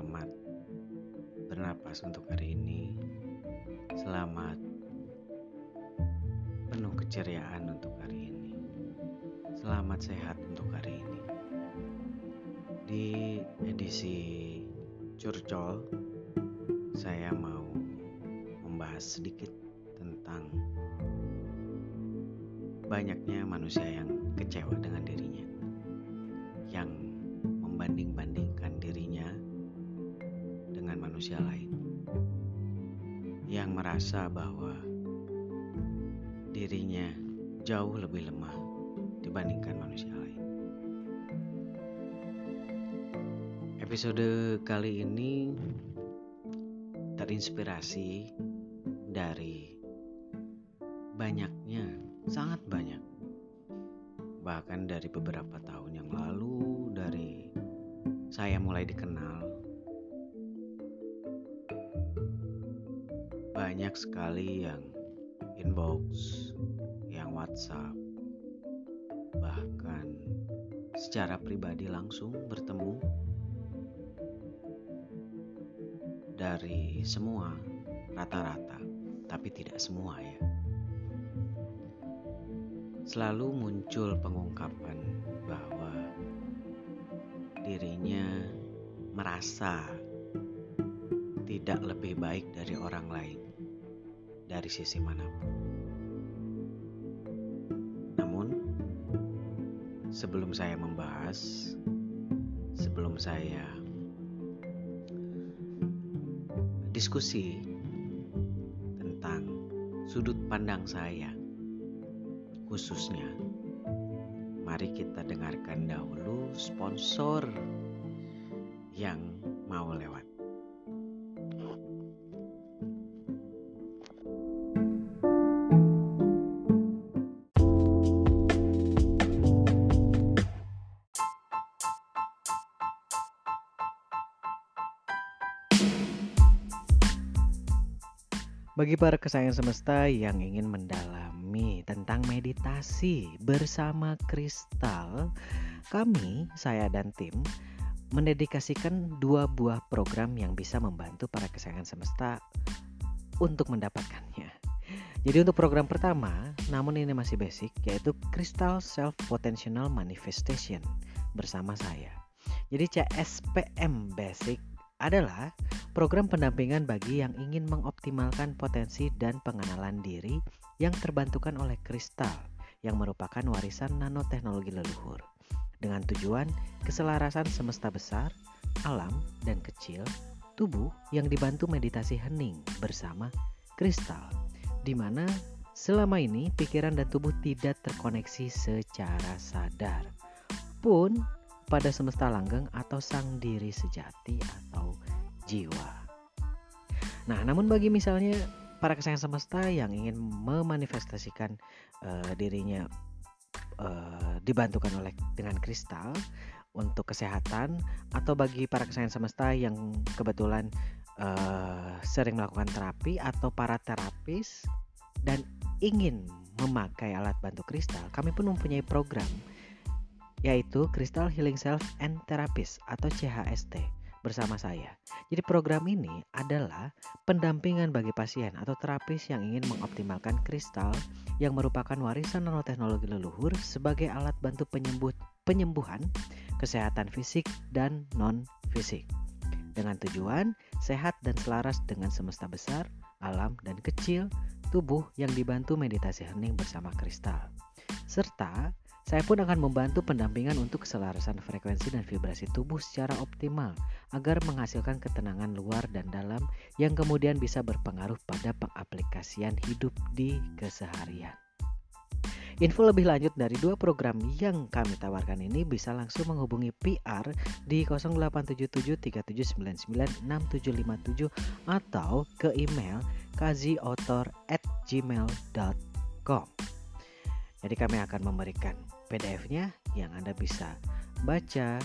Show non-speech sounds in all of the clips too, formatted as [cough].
Selamat bernapas untuk hari ini. Selamat penuh keceriaan untuk hari ini. Selamat sehat untuk hari ini. Di edisi Curcol, saya mau membahas sedikit tentang banyaknya manusia yang kecewa dengan dirinya, yang dengan manusia lain, yang merasa bahwa dirinya jauh lebih lemah dibandingkan manusia lain. Episode kali ini terinspirasi dari banyaknya, sangat banyak. Bahkan dari beberapa tahun yang lalu, dari saya mulai dikenal, banyak sekali yang inbox, yang WhatsApp, bahkan secara pribadi langsung bertemu dari semua rata-rata, tapi tidak semua ya. Selalu muncul pengungkapan bahwa dirinya merasa tidak lebih baik dari orang lain dari sisi mana pun. Namun, sebelum saya membahas, sebelum saya diskusi tentang sudut pandang saya khususnya mari kita dengarkan dahulu sponsor yang mau lewat Bagi para kesayangan semesta yang ingin mendalami tentang meditasi bersama kristal, kami, saya dan tim, mendedikasikan dua buah program yang bisa membantu para kesayangan semesta untuk mendapatkannya. Jadi untuk program pertama, namun ini masih basic, yaitu Crystal Self Potential Manifestation bersama saya. Jadi CSPM Basic adalah program pendampingan bagi yang ingin mengoptimalkan potensi dan pengenalan diri yang terbantukan oleh kristal yang merupakan warisan nanoteknologi leluhur dengan tujuan keselarasan semesta besar, alam, dan kecil, tubuh yang dibantu meditasi hening bersama kristal di mana selama ini pikiran dan tubuh tidak terkoneksi secara sadar. Pun pada semesta langgeng atau sang diri sejati atau jiwa. Nah, namun bagi misalnya para kesayangan semesta yang ingin memanifestasikan uh, dirinya uh, dibantukan oleh dengan kristal untuk kesehatan atau bagi para kesayangan semesta yang kebetulan uh, sering melakukan terapi atau para terapis dan ingin memakai alat bantu kristal, kami pun mempunyai program yaitu Crystal Healing Self and Therapist atau CHST bersama saya. Jadi program ini adalah pendampingan bagi pasien atau terapis yang ingin mengoptimalkan kristal yang merupakan warisan nanoteknologi leluhur sebagai alat bantu penyembuh, penyembuhan kesehatan fisik dan non fisik. Dengan tujuan sehat dan selaras dengan semesta besar, alam dan kecil, tubuh yang dibantu meditasi hening bersama kristal. Serta saya pun akan membantu pendampingan untuk keselarasan frekuensi dan vibrasi tubuh secara optimal agar menghasilkan ketenangan luar dan dalam yang kemudian bisa berpengaruh pada pengaplikasian hidup di keseharian. Info lebih lanjut dari dua program yang kami tawarkan ini bisa langsung menghubungi PR di 087737996757 atau ke email kaziotor@gmail.com. Jadi kami akan memberikan PDF-nya yang Anda bisa baca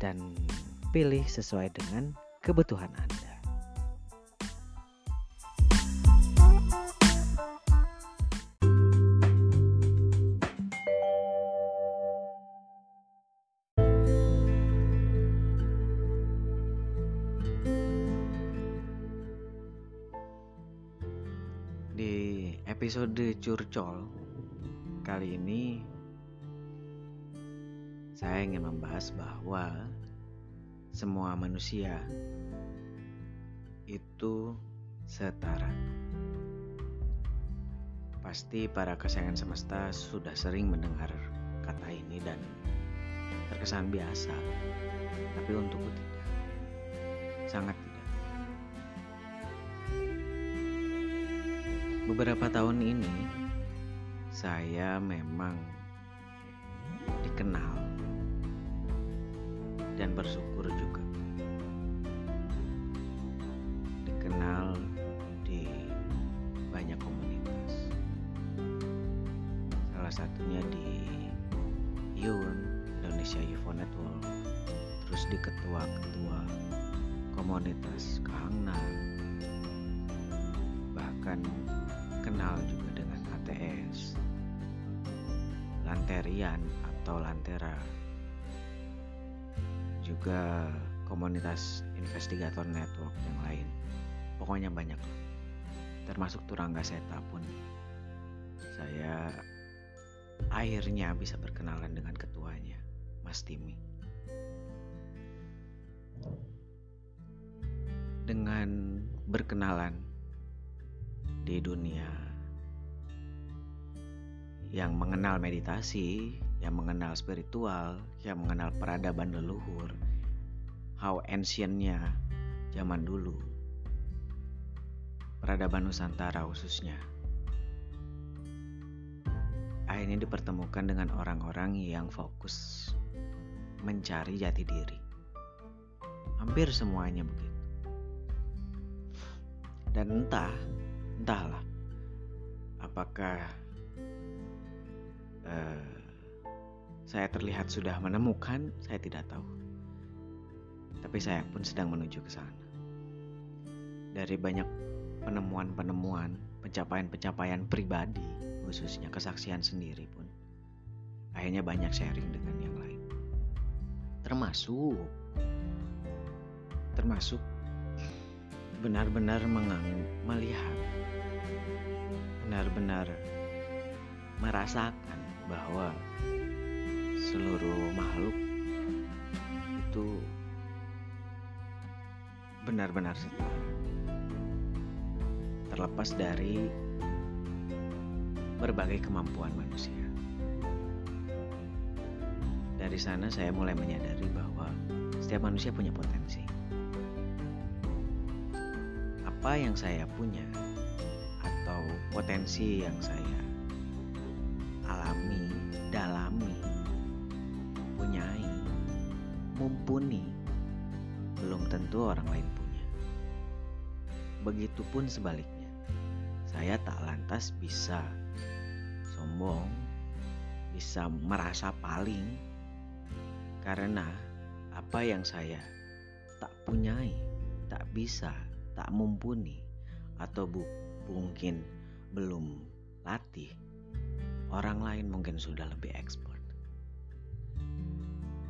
dan pilih sesuai dengan kebutuhan Anda. Di episode curcol kali ini saya ingin membahas bahwa semua manusia itu setara. Pasti para kesayangan semesta sudah sering mendengar kata ini dan terkesan biasa. Tapi untukku tidak. Sangat tidak. Beberapa tahun ini saya memang dikenal bersyukur juga komunitas investigator network yang lain. Pokoknya banyak. Termasuk Turangga Seta pun saya akhirnya bisa berkenalan dengan ketuanya, Mas Timi. Dengan berkenalan di dunia yang mengenal meditasi, yang mengenal spiritual, yang mengenal peradaban leluhur, how ancientnya zaman dulu, peradaban Nusantara khususnya. Akhirnya dipertemukan dengan orang-orang yang fokus mencari jati diri. Hampir semuanya begitu. Dan entah entahlah apakah uh, saya terlihat sudah menemukan saya tidak tahu tapi saya pun sedang menuju ke sana. Dari banyak penemuan-penemuan pencapaian-pencapaian pribadi khususnya kesaksian sendiri pun akhirnya banyak sharing dengan yang lain. Termasuk termasuk benar-benar melihat benar-benar merasakan bahwa seluruh makhluk itu benar-benar setara. Terlepas dari berbagai kemampuan manusia. Dari sana saya mulai menyadari bahwa setiap manusia punya potensi. Apa yang saya punya potensi yang saya alami, dalami, punyai, mumpuni, belum tentu orang lain. Begitupun sebaliknya, saya tak lantas bisa sombong, bisa merasa paling, karena apa yang saya tak punyai, tak bisa, tak mumpuni, atau bu mungkin belum latih, orang lain mungkin sudah lebih expert.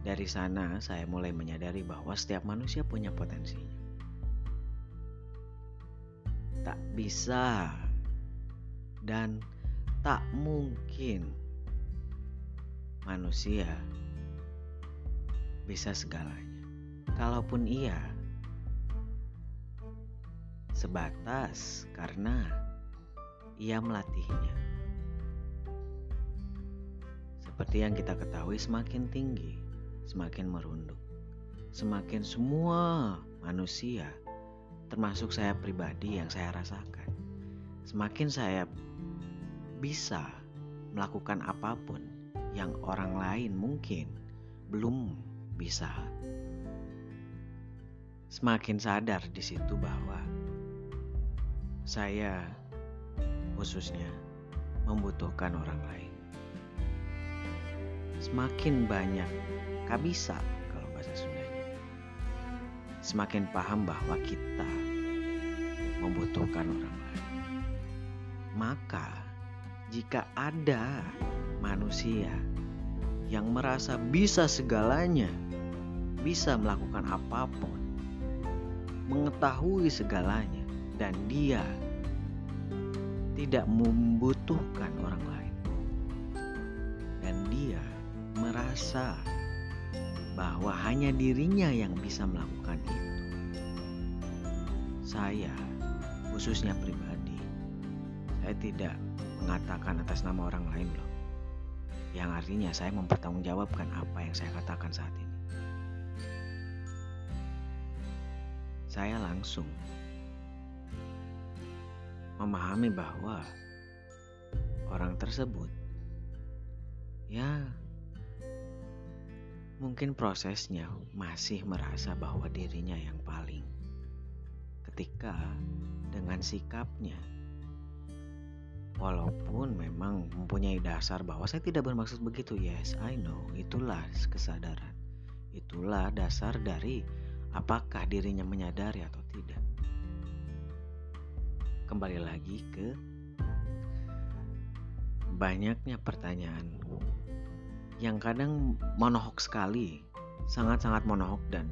Dari sana saya mulai menyadari bahwa setiap manusia punya potensinya. Tak bisa dan tak mungkin manusia bisa segalanya. Kalaupun iya, sebatas karena ia melatihnya. Seperti yang kita ketahui, semakin tinggi, semakin merunduk. Semakin semua manusia, termasuk saya pribadi yang saya rasakan, semakin saya bisa melakukan apa pun yang orang lain mungkin belum bisa. Semakin sadar di situ bahwa saya khususnya membutuhkan orang lain. Semakin banyak kabisa kalau bahasa Sundanya. Semakin paham bahwa kita membutuhkan orang lain. Maka jika ada manusia yang merasa bisa segalanya, bisa melakukan apa pun, mengetahui segalanya, dan dia tidak membutuhkan orang lain. Dan dia merasa bahwa hanya dirinya yang bisa melakukan itu. Saya, khususnya pribadi, saya tidak mengatakan atas nama orang lain loh. Yang artinya saya mempertanggungjawabkan apa yang saya katakan saat ini. Saya langsung memahami bahwa orang tersebut ya mungkin prosesnya masih merasa bahwa dirinya yang paling ketika dengan sikapnya. Walaupun memang mempunyai dasar bahwa saya tidak bermaksud begitu yes I know. Itulah kesadaran. Itulah dasar dari apakah dirinya menyadari atau tidak. Kembali lagi ke banyaknya pertanyaan yang kadang monohok sekali, sangat-sangat monohok dan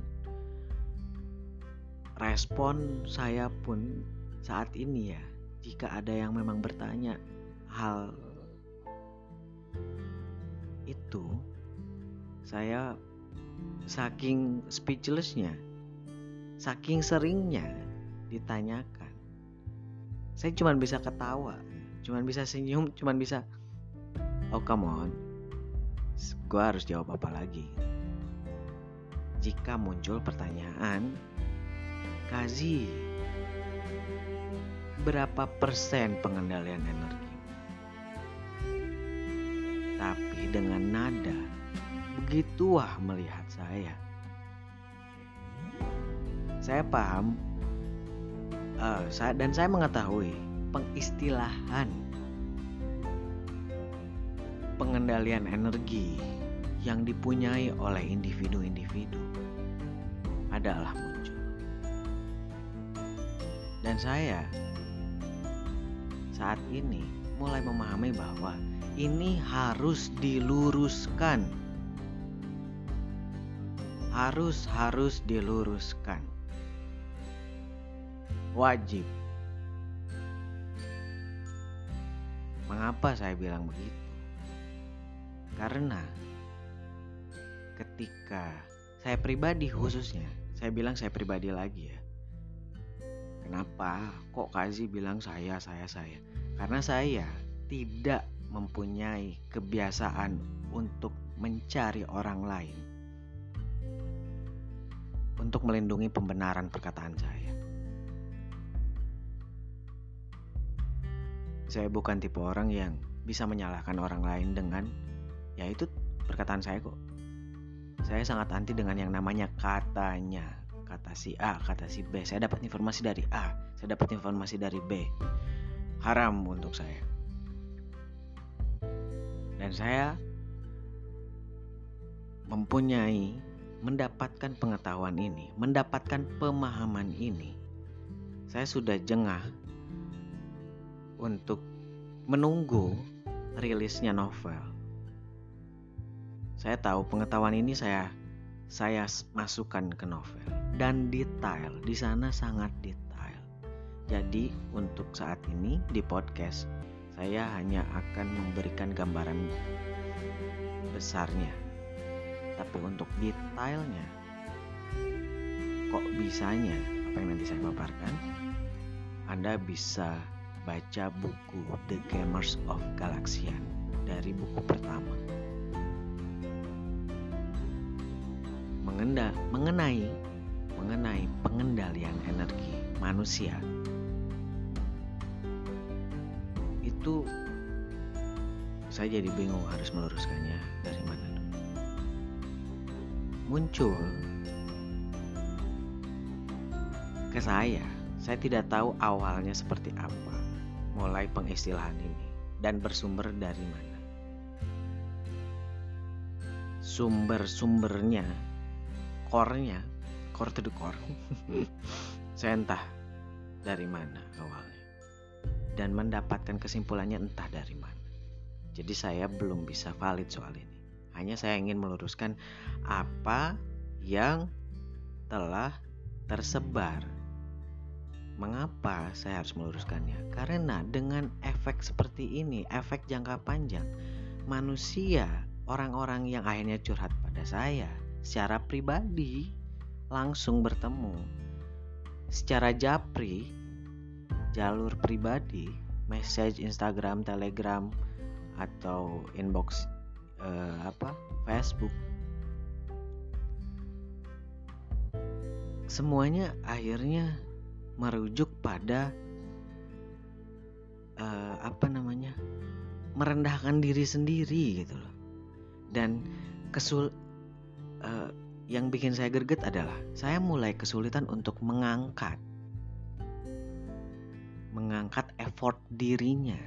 respon saya pun saat ini ya, jika ada yang memang bertanya hal itu, saya saking speechlessnya, saking seringnya ditanyakan. Saya cuma bisa ketawa cuma bisa senyum cuma bisa oh come on gue harus jawab apa lagi? Jika muncul pertanyaan Kazi berapa persen pengendalian energi? Tapi dengan nada begitu wah melihat saya. Saya paham uh, saya, dan saya mengetahui pengistilahan pengendalian energi yang dipunyai oleh individu-individu adalah muncul. Dan saya saat ini mulai memahami bahwa ini harus diluruskan. Harus harus diluruskan wajib. Mengapa saya bilang begitu? Karena ketika saya pribadi khususnya, saya bilang saya pribadi lagi ya. Kenapa kok Kazi bilang saya, saya, saya? Karena saya tidak mempunyai kebiasaan untuk mencari orang lain untuk melindungi pembenaran perkataan saya. Saya bukan tipe orang yang bisa menyalahkan orang lain dengan ya itu perkataan saya kok. Saya sangat anti dengan yang namanya katanya. Kata si A, kata si B. Saya dapat informasi dari A, saya dapat informasi dari B. Haram untuk saya. Dan saya mempunyai mendapatkan pengetahuan ini, mendapatkan pemahaman ini. Saya sudah jengah untuk menunggu rilisnya novel. Saya tahu pengetahuan ini saya saya masukkan ke novel dan detail di sana sangat detail. Jadi untuk saat ini di podcast saya hanya akan memberikan gambaran besarnya. Tapi untuk detailnya kok bisanya apa yang nanti saya paparkan Anda bisa baca buku The Gamers of Galaxian dari buku pertama. Mengenda, mengenai mengenai pengendalian energi manusia itu saya jadi bingung harus meluruskannya dari mana. Muncul ke saya, saya tidak tahu awalnya seperti apa mulai pengistilahan ini dan bersumber dari mana. Sumber-sumbernya, core-nya, core to the core. [laughs] Saya entah dari mana awalnya. Dan mendapatkan kesimpulannya entah dari mana. Jadi saya belum bisa valid soal ini. Hanya saya ingin meluruskan apa yang telah tersebar Mengapa saya harus meluruskannya? Karena dengan efek seperti ini, efek jangka panjang, manusia, orang-orang yang akhirnya curhat pada saya secara pribadi langsung bertemu. Secara japri jalur pribadi, message Instagram, Telegram atau inbox uh, apa Facebook. Semuanya akhirnya merujuk pada uh, apa namanya merendahkan diri sendiri gitu loh. Dan kesul uh, yang bikin saya greget adalah saya mulai kesulitan untuk mengangkat mengangkat effort dirinya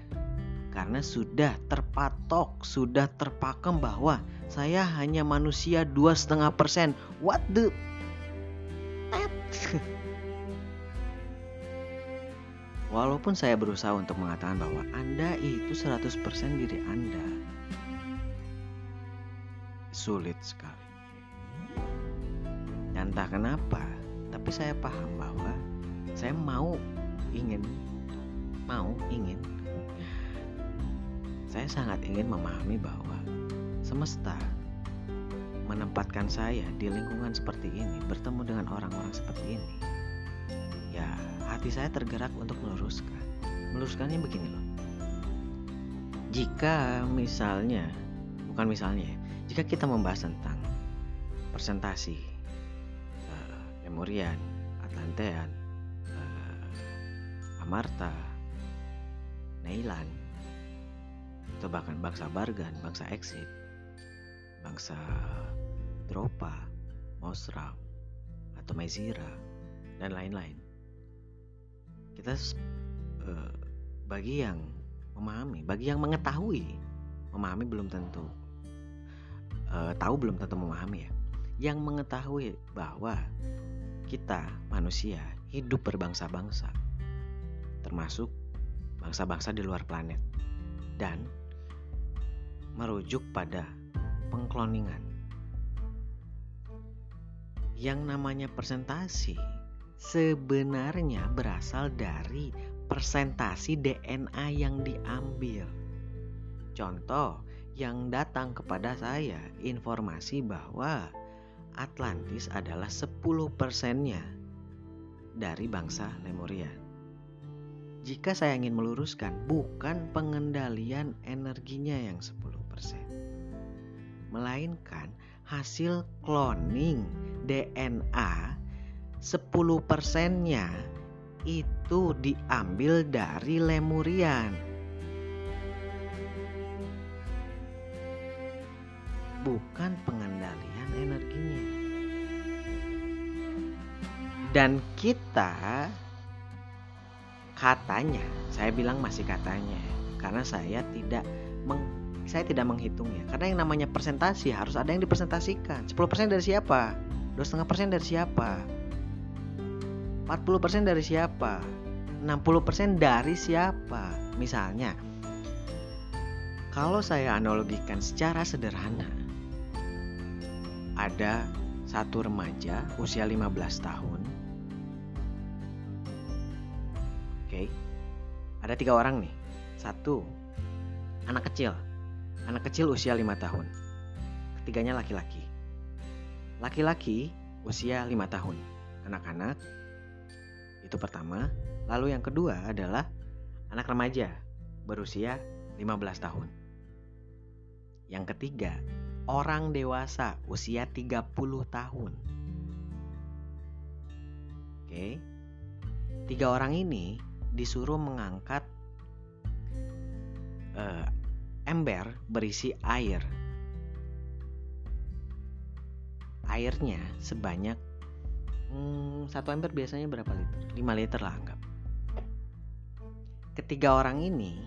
karena sudah terpatok sudah terpakem bahwa saya hanya manusia dua setengah persen what the [laughs] Walaupun saya berusaha untuk mengatakan bahwa Anda itu 100% diri Anda. Sulit sekali. Entah kenapa, tapi saya paham bahwa saya mau ingin mau ingin saya sangat ingin memahami bahwa semesta menempatkan saya di lingkungan seperti ini, bertemu dengan orang-orang seperti ini. Ya, hati saya tergerak untuk meluruskan. Meluruskannya begini loh. Jika misalnya, bukan misalnya ya, jika kita membahas tentang presentasi, Lemurian, Atlantean, uh, Amarta, Neilan, atau bahkan bangsa Bargan, bangsa Exit, bangsa Dropa, Mosram, atau Mezira, dan lain-lain. Kita uh, bagi yang memahami, bagi yang mengetahui, memahami belum tentu uh, tahu belum tentu memahami ya. Yang mengetahui bahwa kita manusia hidup berbangsa-bangsa, termasuk bangsa-bangsa di luar planet, dan merujuk pada pengkloningan yang namanya presentasi sebenarnya berasal dari presentasi DNA yang diambil. Contoh yang datang kepada saya informasi bahwa Atlantis adalah 10 persennya dari bangsa Lemuria. Jika saya ingin meluruskan, bukan pengendalian energinya yang 10%, melainkan hasil cloning DNA 10 persennya itu diambil dari Lemurian. Bukan pengendalian energinya. Dan kita katanya, saya bilang masih katanya karena saya tidak meng saya tidak menghitungnya. Karena yang namanya presentasi harus ada yang dipresentasikan. 10% dari siapa? 2,5% dari siapa? 40% dari siapa? 60% dari siapa? Misalnya kalau saya analogikan secara sederhana ada satu remaja usia 15 tahun oke ada tiga orang nih satu anak kecil Anak kecil usia 5 tahun. Ketiganya laki-laki. Laki-laki usia 5 tahun. Anak-anak itu pertama. Lalu yang kedua adalah anak remaja berusia 15 tahun. Yang ketiga, orang dewasa usia 30 tahun. Oke. Tiga orang ini disuruh mengangkat uh, ember berisi air. Airnya sebanyak hmm, satu ember biasanya berapa liter? 5 liter lah anggap. Ketiga orang ini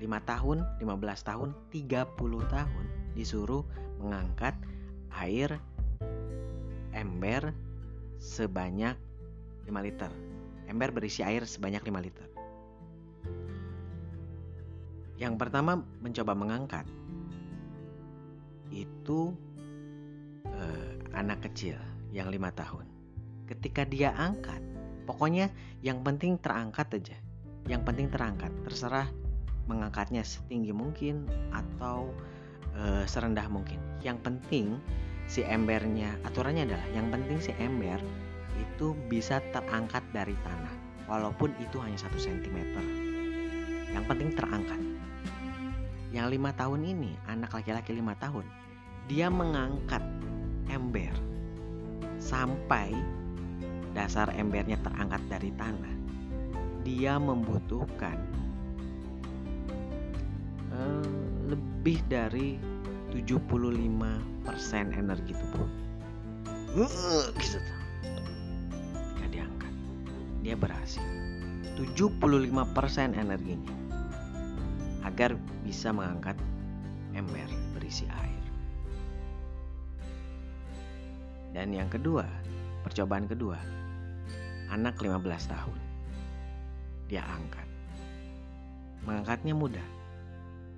5 tahun, 15 tahun, 30 tahun disuruh mengangkat air ember sebanyak 5 liter. Ember berisi air sebanyak 5 liter. Yang pertama mencoba mengangkat. Itu eh, anak kecil yang lima tahun. Ketika dia angkat, pokoknya yang penting terangkat aja. Yang penting terangkat. Terserah mengangkatnya setinggi mungkin atau e, serendah mungkin. Yang penting si embernya aturannya adalah yang penting si ember itu bisa terangkat dari tanah walaupun itu hanya satu sentimeter. Yang penting terangkat yang lima tahun ini anak laki-laki lima tahun dia mengangkat ember sampai dasar embernya terangkat dari tanah. Dia membutuhkan uh, lebih dari 75% energi tubuh. Uh, gitu. Ketika diangkat dia berhasil. 75% energinya agar bisa mengangkat ember berisi air. Dan yang kedua, percobaan kedua, anak 15 tahun. Dia angkat. Mengangkatnya mudah.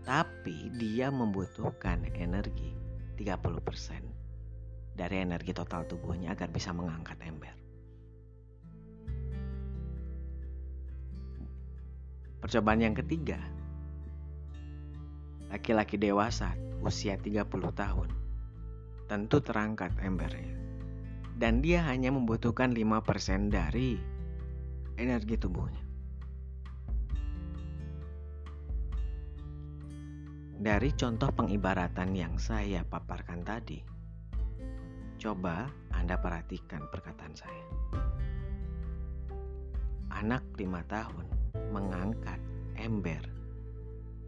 Tapi dia membutuhkan energi 30% dari energi total tubuhnya agar bisa mengangkat ember. Percobaan yang ketiga, laki-laki dewasa usia 30 tahun tentu terangkat embernya. Dan dia hanya membutuhkan 5% dari energi tubuhnya. Dari contoh pengibaratan yang saya paparkan tadi, coba Anda perhatikan perkataan saya. Anak lima tahun mengangkat ember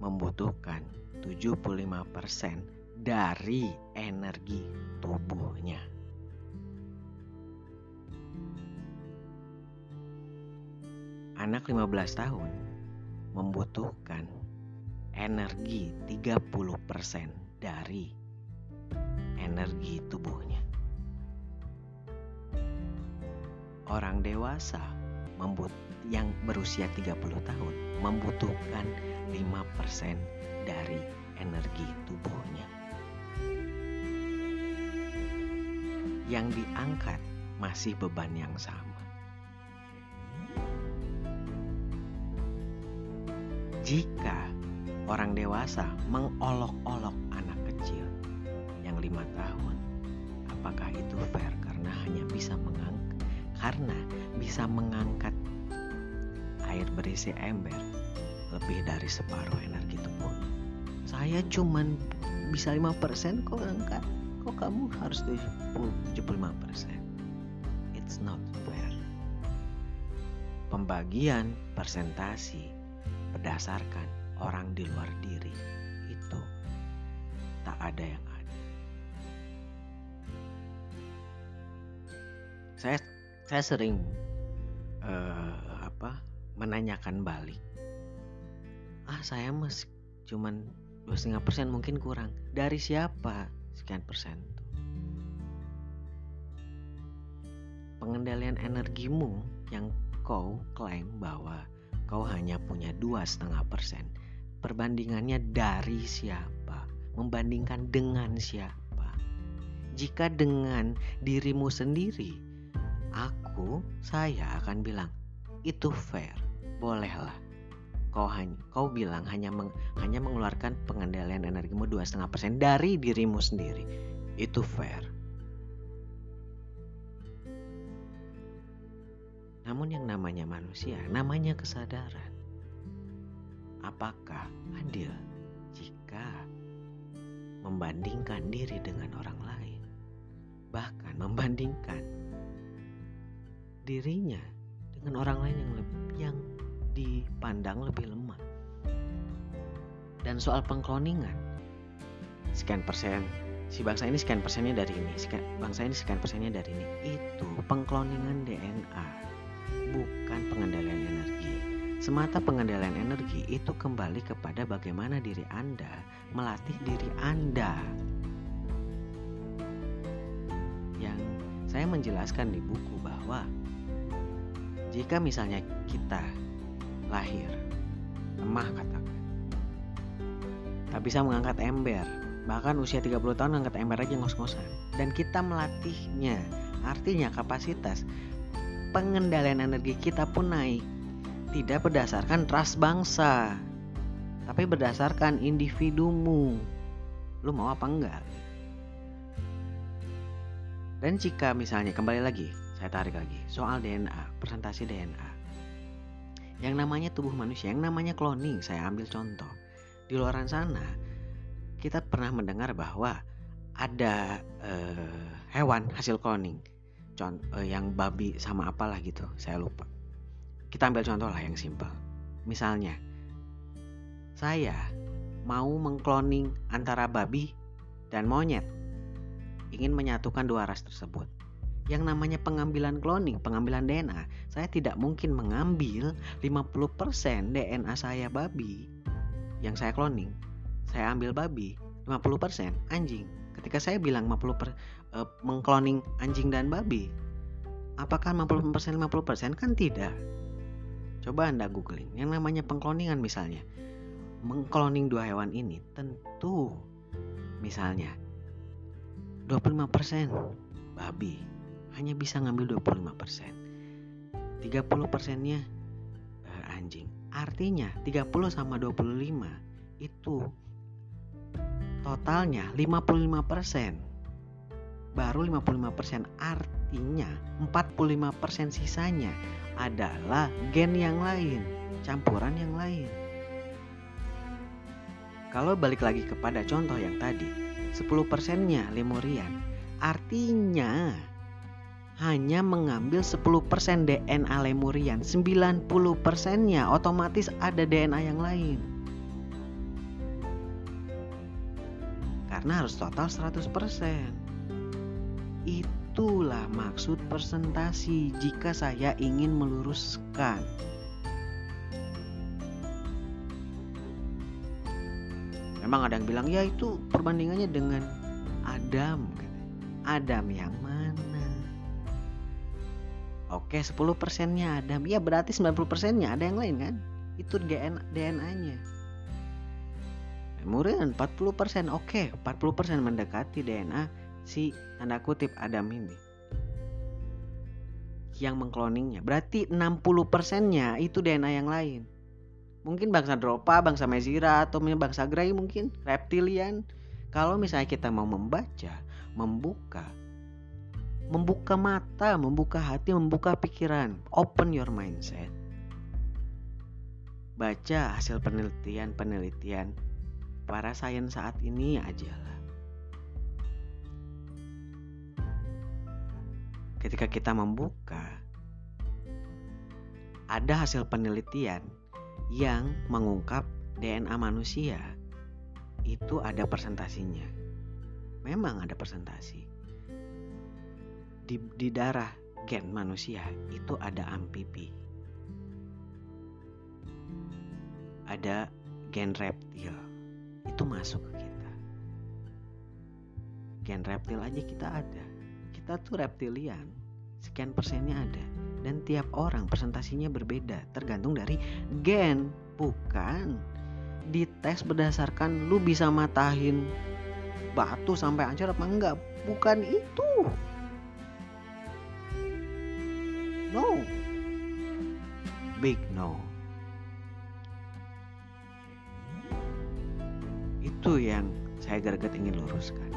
membutuhkan 75% dari energi tubuhnya. Anak 15 tahun membutuhkan energi 30% dari energi tubuhnya. Orang dewasa membut yang berusia 30 tahun membutuhkan 5% dari energi tubuhnya. Yang diangkat masih beban yang sama. Jika orang dewasa mengolok-olok anak kecil yang lima tahun, apakah itu fair karena hanya bisa mengangkat karena bisa mengangkat air berisi ember lebih dari separuh energi saya cuman bisa 5% kok angkat kok kamu harus 75% it's not fair. Pembagian persentasi berdasarkan orang di luar diri itu tak ada yang ada saya saya sering uh, apa menanyakan balik. Ah saya mas cuman dua setengah persen mungkin kurang. Dari siapa? Sekian persen pengendalian energimu yang kau klaim bahwa kau hanya punya dua setengah persen perbandingannya dari siapa? Membandingkan dengan siapa? Jika dengan dirimu sendiri aku saya akan bilang itu fair. Bolehlah kau hanya kau bilang hanya meng, hanya mengeluarkan pengendalian energimu dua setengah persen dari dirimu sendiri. Itu fair. Namun yang namanya manusia namanya kesadaran apakah adil jika membandingkan diri dengan orang lain? Bahkan membandingkan dirinya dengan orang lain yang lebih yang dipandang lebih lemah. Dan soal pengkloningan, sekian persen, si bangsa ini sekian persennya dari ini, sekian, bangsa ini sekian persennya dari ini. Itu pengkloningan DNA, bukan pengendalian energi. Semata pengendalian energi itu kembali kepada bagaimana diri Anda melatih diri Anda. Yang saya menjelaskan di buku bahwa jika misalnya kita lahir lemah katakan tak bisa mengangkat ember bahkan usia 30 tahun angkat ember aja ngos-ngosan dan kita melatihnya artinya kapasitas pengendalian energi kita pun naik. Tidak berdasarkan ras bangsa, tapi berdasarkan individumu. Lu mau apa enggak? Dan jika misalnya kembali lagi, saya tarik lagi soal DNA, presentasi DNA. Yang namanya tubuh manusia, yang namanya cloning, saya ambil contoh. Di luar sana, kita pernah mendengar bahwa ada uh, hewan hasil cloning, contoh uh, yang babi sama apalah gitu, saya lupa. Kita ambil contoh lah yang simpel. Misalnya, saya mau mengkloning antara babi dan monyet. Ingin menyatukan dua ras tersebut. Yang namanya pengambilan cloning, pengambilan DNA, saya tidak mungkin mengambil 50% DNA saya babi yang saya cloning. Saya ambil babi, 50% anjing. Ketika saya bilang 50 per, uh, mengkloning anjing dan babi, apakah 50% 50% kan tidak. Coba Anda googling yang namanya pengkloningan misalnya mengkloning dua hewan ini tentu misalnya 25% babi hanya bisa ngambil 25%. 30 nya uh, anjing. Artinya 30 sama 25 itu totalnya 55%. Baru 55% artinya 45% sisanya adalah gen yang lain, campuran yang lain. Kalau balik lagi kepada contoh yang tadi, 10 persennya lemurian, artinya hanya mengambil 10% DNA lemurian, 90 persennya otomatis ada DNA yang lain. Karena harus total 100%. Itulah maksud presentasi jika saya ingin meluruskan. Memang ada yang bilang ya itu perbandingannya dengan Adam. Adam yang? Oke 10 persennya Adam. Ya berarti 90 persennya ada yang lain kan? Itu DNA, DNA-nya. Kemudian 40 persen. Oke 40 persen mendekati DNA si tanda kutip Adam ini. Yang mengkloningnya. Berarti 60 persennya itu DNA yang lain mungkin bangsa Dropa, bangsa Mezira atau bangsa Grey mungkin reptilian. Kalau misalnya kita mau membaca, membuka, membuka mata, membuka hati, membuka pikiran, open your mindset. Baca hasil penelitian-penelitian para sains saat ini aja lah. Ketika kita membuka, ada hasil penelitian yang mengungkap DNA manusia itu ada presentasinya. Memang ada presentasi. Di, di darah gen manusia itu ada amfibi. Ada gen reptil. Itu masuk ke kita. Gen reptil aja kita ada. Kita tuh reptilian. Sekian persennya ada dan tiap orang presentasinya berbeda tergantung dari gen bukan dites berdasarkan lu bisa matahin batu sampai hancur apa enggak bukan itu no big no itu yang saya greget ingin luruskan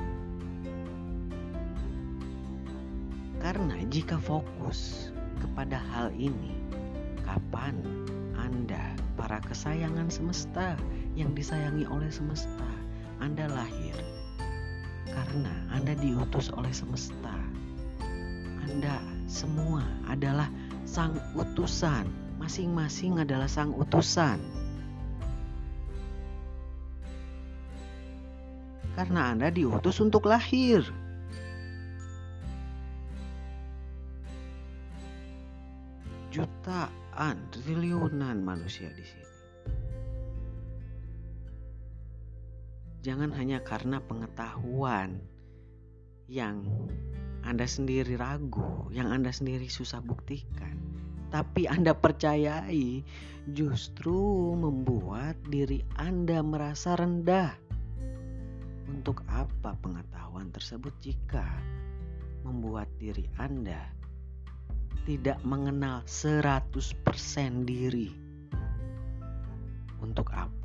karena jika fokus kepada hal ini. Kapan Anda, para kesayangan semesta yang disayangi oleh semesta, Anda lahir karena Anda diutus oleh semesta. Anda semua adalah sang utusan, masing-masing adalah sang utusan. Karena Anda diutus untuk lahir. jutaan, triliunan manusia di sini. Jangan hanya karena pengetahuan yang Anda sendiri ragu, yang Anda sendiri susah buktikan, tapi Anda percayai justru membuat diri Anda merasa rendah. Untuk apa pengetahuan tersebut jika membuat diri Anda tidak mengenal 100% diri. Untuk apa?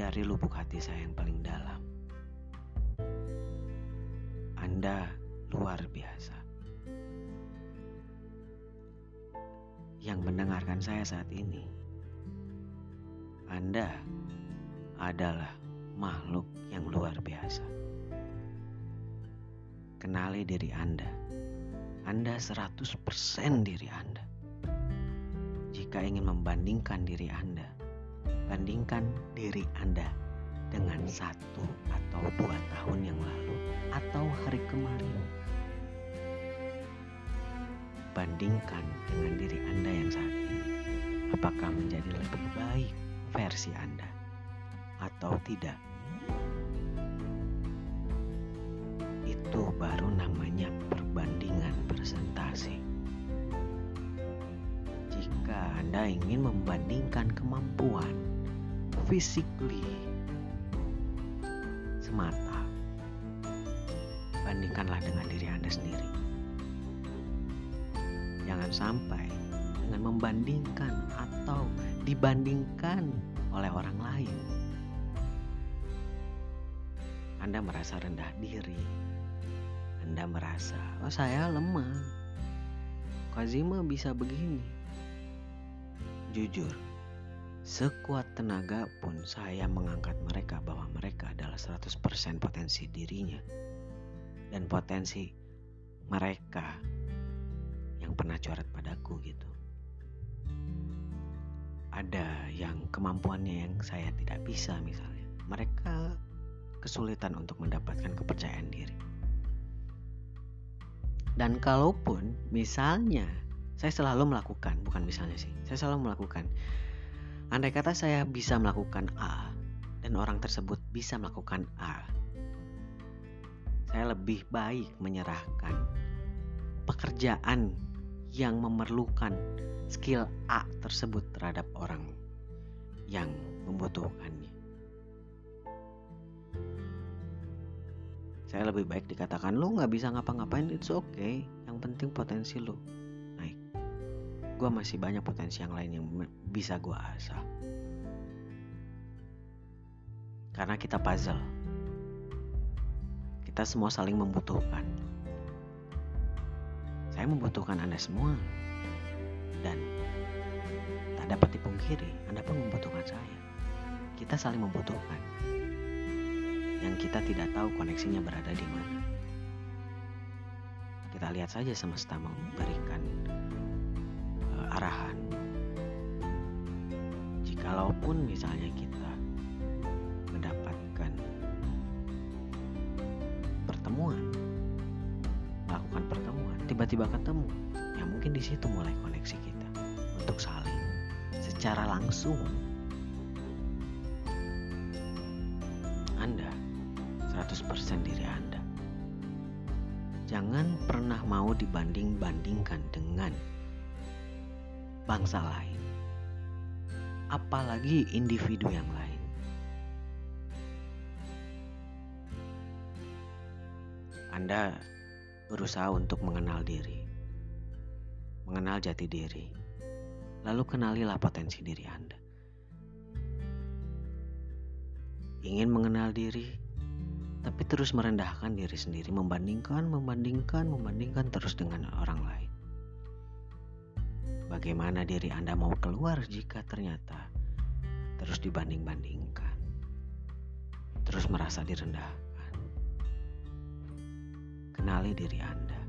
Dari lubuk hati saya yang paling dalam. Anda luar biasa. Yang mendengarkan saya saat ini, Anda adalah makhluk yang luar biasa. Kenali diri Anda. Anda 100% diri Anda. Jika ingin membandingkan diri Anda, bandingkan diri Anda dengan satu atau dua tahun yang lalu atau hari kemarin. Bandingkan dengan diri Anda yang saat ini. Apakah menjadi lebih baik versi Anda atau tidak? itu baru namanya perbandingan presentasi. Jika Anda ingin membandingkan kemampuan physically semata, bandingkanlah dengan diri Anda sendiri. Jangan sampai dengan membandingkan atau dibandingkan oleh orang lain. Anda merasa rendah diri, anda merasa, oh saya lemah. Kazima bisa begini. Jujur, sekuat tenaga pun saya mengangkat mereka bahwa mereka adalah 100% potensi dirinya. Dan potensi mereka yang pernah coret padaku gitu. Ada yang kemampuannya yang saya tidak bisa misalnya. Mereka kesulitan untuk mendapatkan kepercayaan diri dan kalaupun misalnya saya selalu melakukan, bukan misalnya sih, saya selalu melakukan. Andai kata saya bisa melakukan A dan orang tersebut bisa melakukan A, saya lebih baik menyerahkan pekerjaan yang memerlukan skill A tersebut terhadap orang yang membutuhkannya. saya lebih baik dikatakan lu nggak bisa ngapa-ngapain it's okay yang penting potensi lu gue masih banyak potensi yang lain yang bisa gue asah. Karena kita puzzle. Kita semua saling membutuhkan. Saya membutuhkan anda semua. Dan tak dapat dipungkiri anda pun membutuhkan saya. Kita saling membutuhkan. Yang kita tidak tahu koneksinya berada di mana. Kita lihat saja semesta memberikan arahan. Jikalaupun misalnya kita mendapatkan pertemuan, melakukan pertemuan, tiba-tiba ketemu, ya mungkin di situ mulai koneksi kita untuk saling secara langsung Anda 100% diri Anda. Jangan pernah mau dibanding-bandingkan dengan bangsa lain, apalagi individu yang lain. Anda berusaha untuk mengenal diri, mengenal jati diri, lalu kenalilah potensi diri Anda. Ingin mengenal diri, tapi terus merendahkan diri sendiri, membandingkan, membandingkan, membandingkan terus dengan orang lain. Bagaimana diri Anda mau keluar jika ternyata terus dibanding-bandingkan, terus merasa direndahkan? Kenali diri Anda,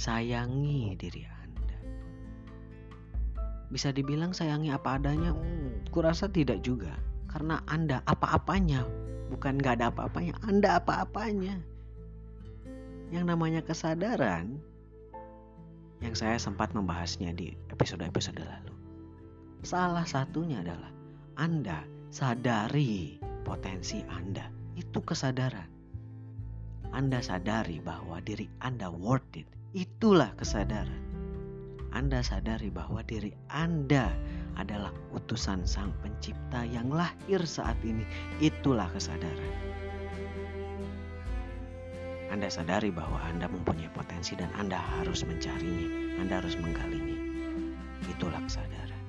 sayangi diri Anda. Bisa dibilang sayangi apa adanya, hmm, kurasa tidak juga, karena Anda apa-apanya bukan gak ada apa-apanya, Anda apa-apanya. Yang namanya kesadaran, yang saya sempat membahasnya di episode-episode lalu. Salah satunya adalah Anda sadari potensi Anda. Itu kesadaran. Anda sadari bahwa diri Anda worth it. Itulah kesadaran. Anda sadari bahwa diri Anda adalah utusan Sang Pencipta yang lahir saat ini. Itulah kesadaran. Anda sadari bahwa Anda mempunyai potensi dan Anda harus mencarinya, Anda harus menggalinya. Itulah kesadaran.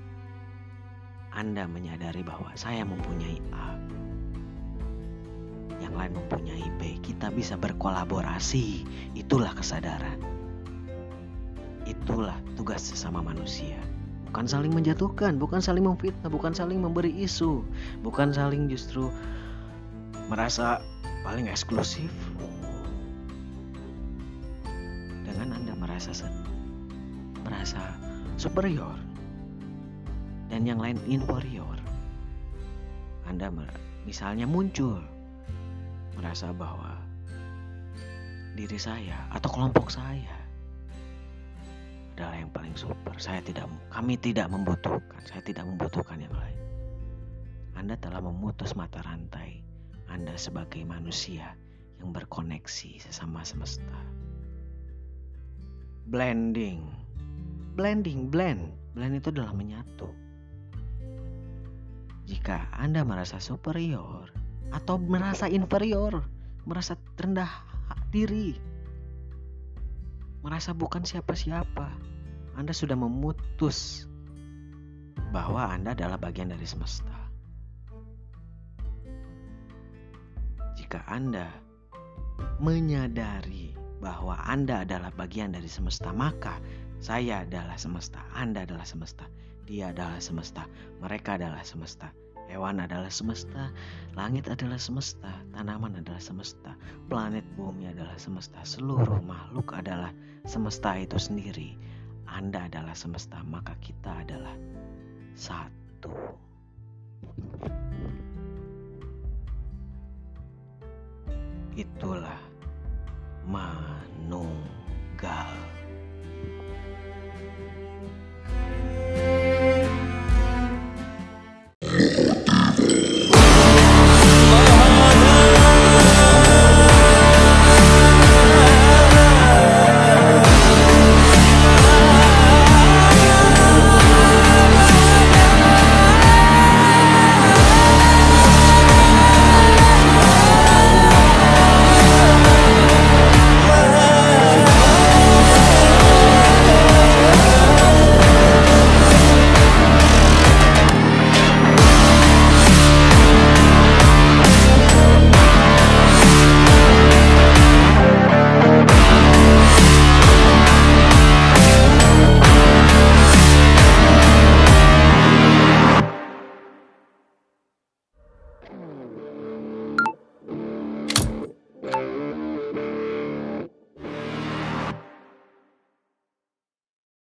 Anda menyadari bahwa saya mempunyai A, yang lain mempunyai B. Kita bisa berkolaborasi. Itulah kesadaran. Itulah tugas sesama manusia. Bukan saling menjatuhkan, bukan saling memfitnah, bukan saling memberi isu, bukan saling justru merasa paling eksklusif. Dengan Anda merasa merasa superior dan yang lain inferior. Anda misalnya muncul merasa bahwa diri saya atau kelompok saya adalah yang paling super. Saya tidak, kami tidak membutuhkan, saya tidak membutuhkan yang lain. Anda telah memutus mata rantai Anda sebagai manusia yang berkoneksi sesama semesta. Blending, blending, blend, blend itu adalah menyatu. Jika Anda merasa superior atau merasa inferior, merasa rendah diri, merasa bukan siapa-siapa, anda sudah memutus bahwa Anda adalah bagian dari semesta. Jika Anda menyadari bahwa Anda adalah bagian dari semesta, maka saya adalah semesta, Anda adalah semesta, dia adalah semesta, mereka adalah semesta. Hewan adalah semesta, langit adalah semesta, tanaman adalah semesta, planet bumi adalah semesta, seluruh makhluk adalah semesta itu sendiri. Anda adalah semesta, maka kita adalah satu. Itulah manunggal.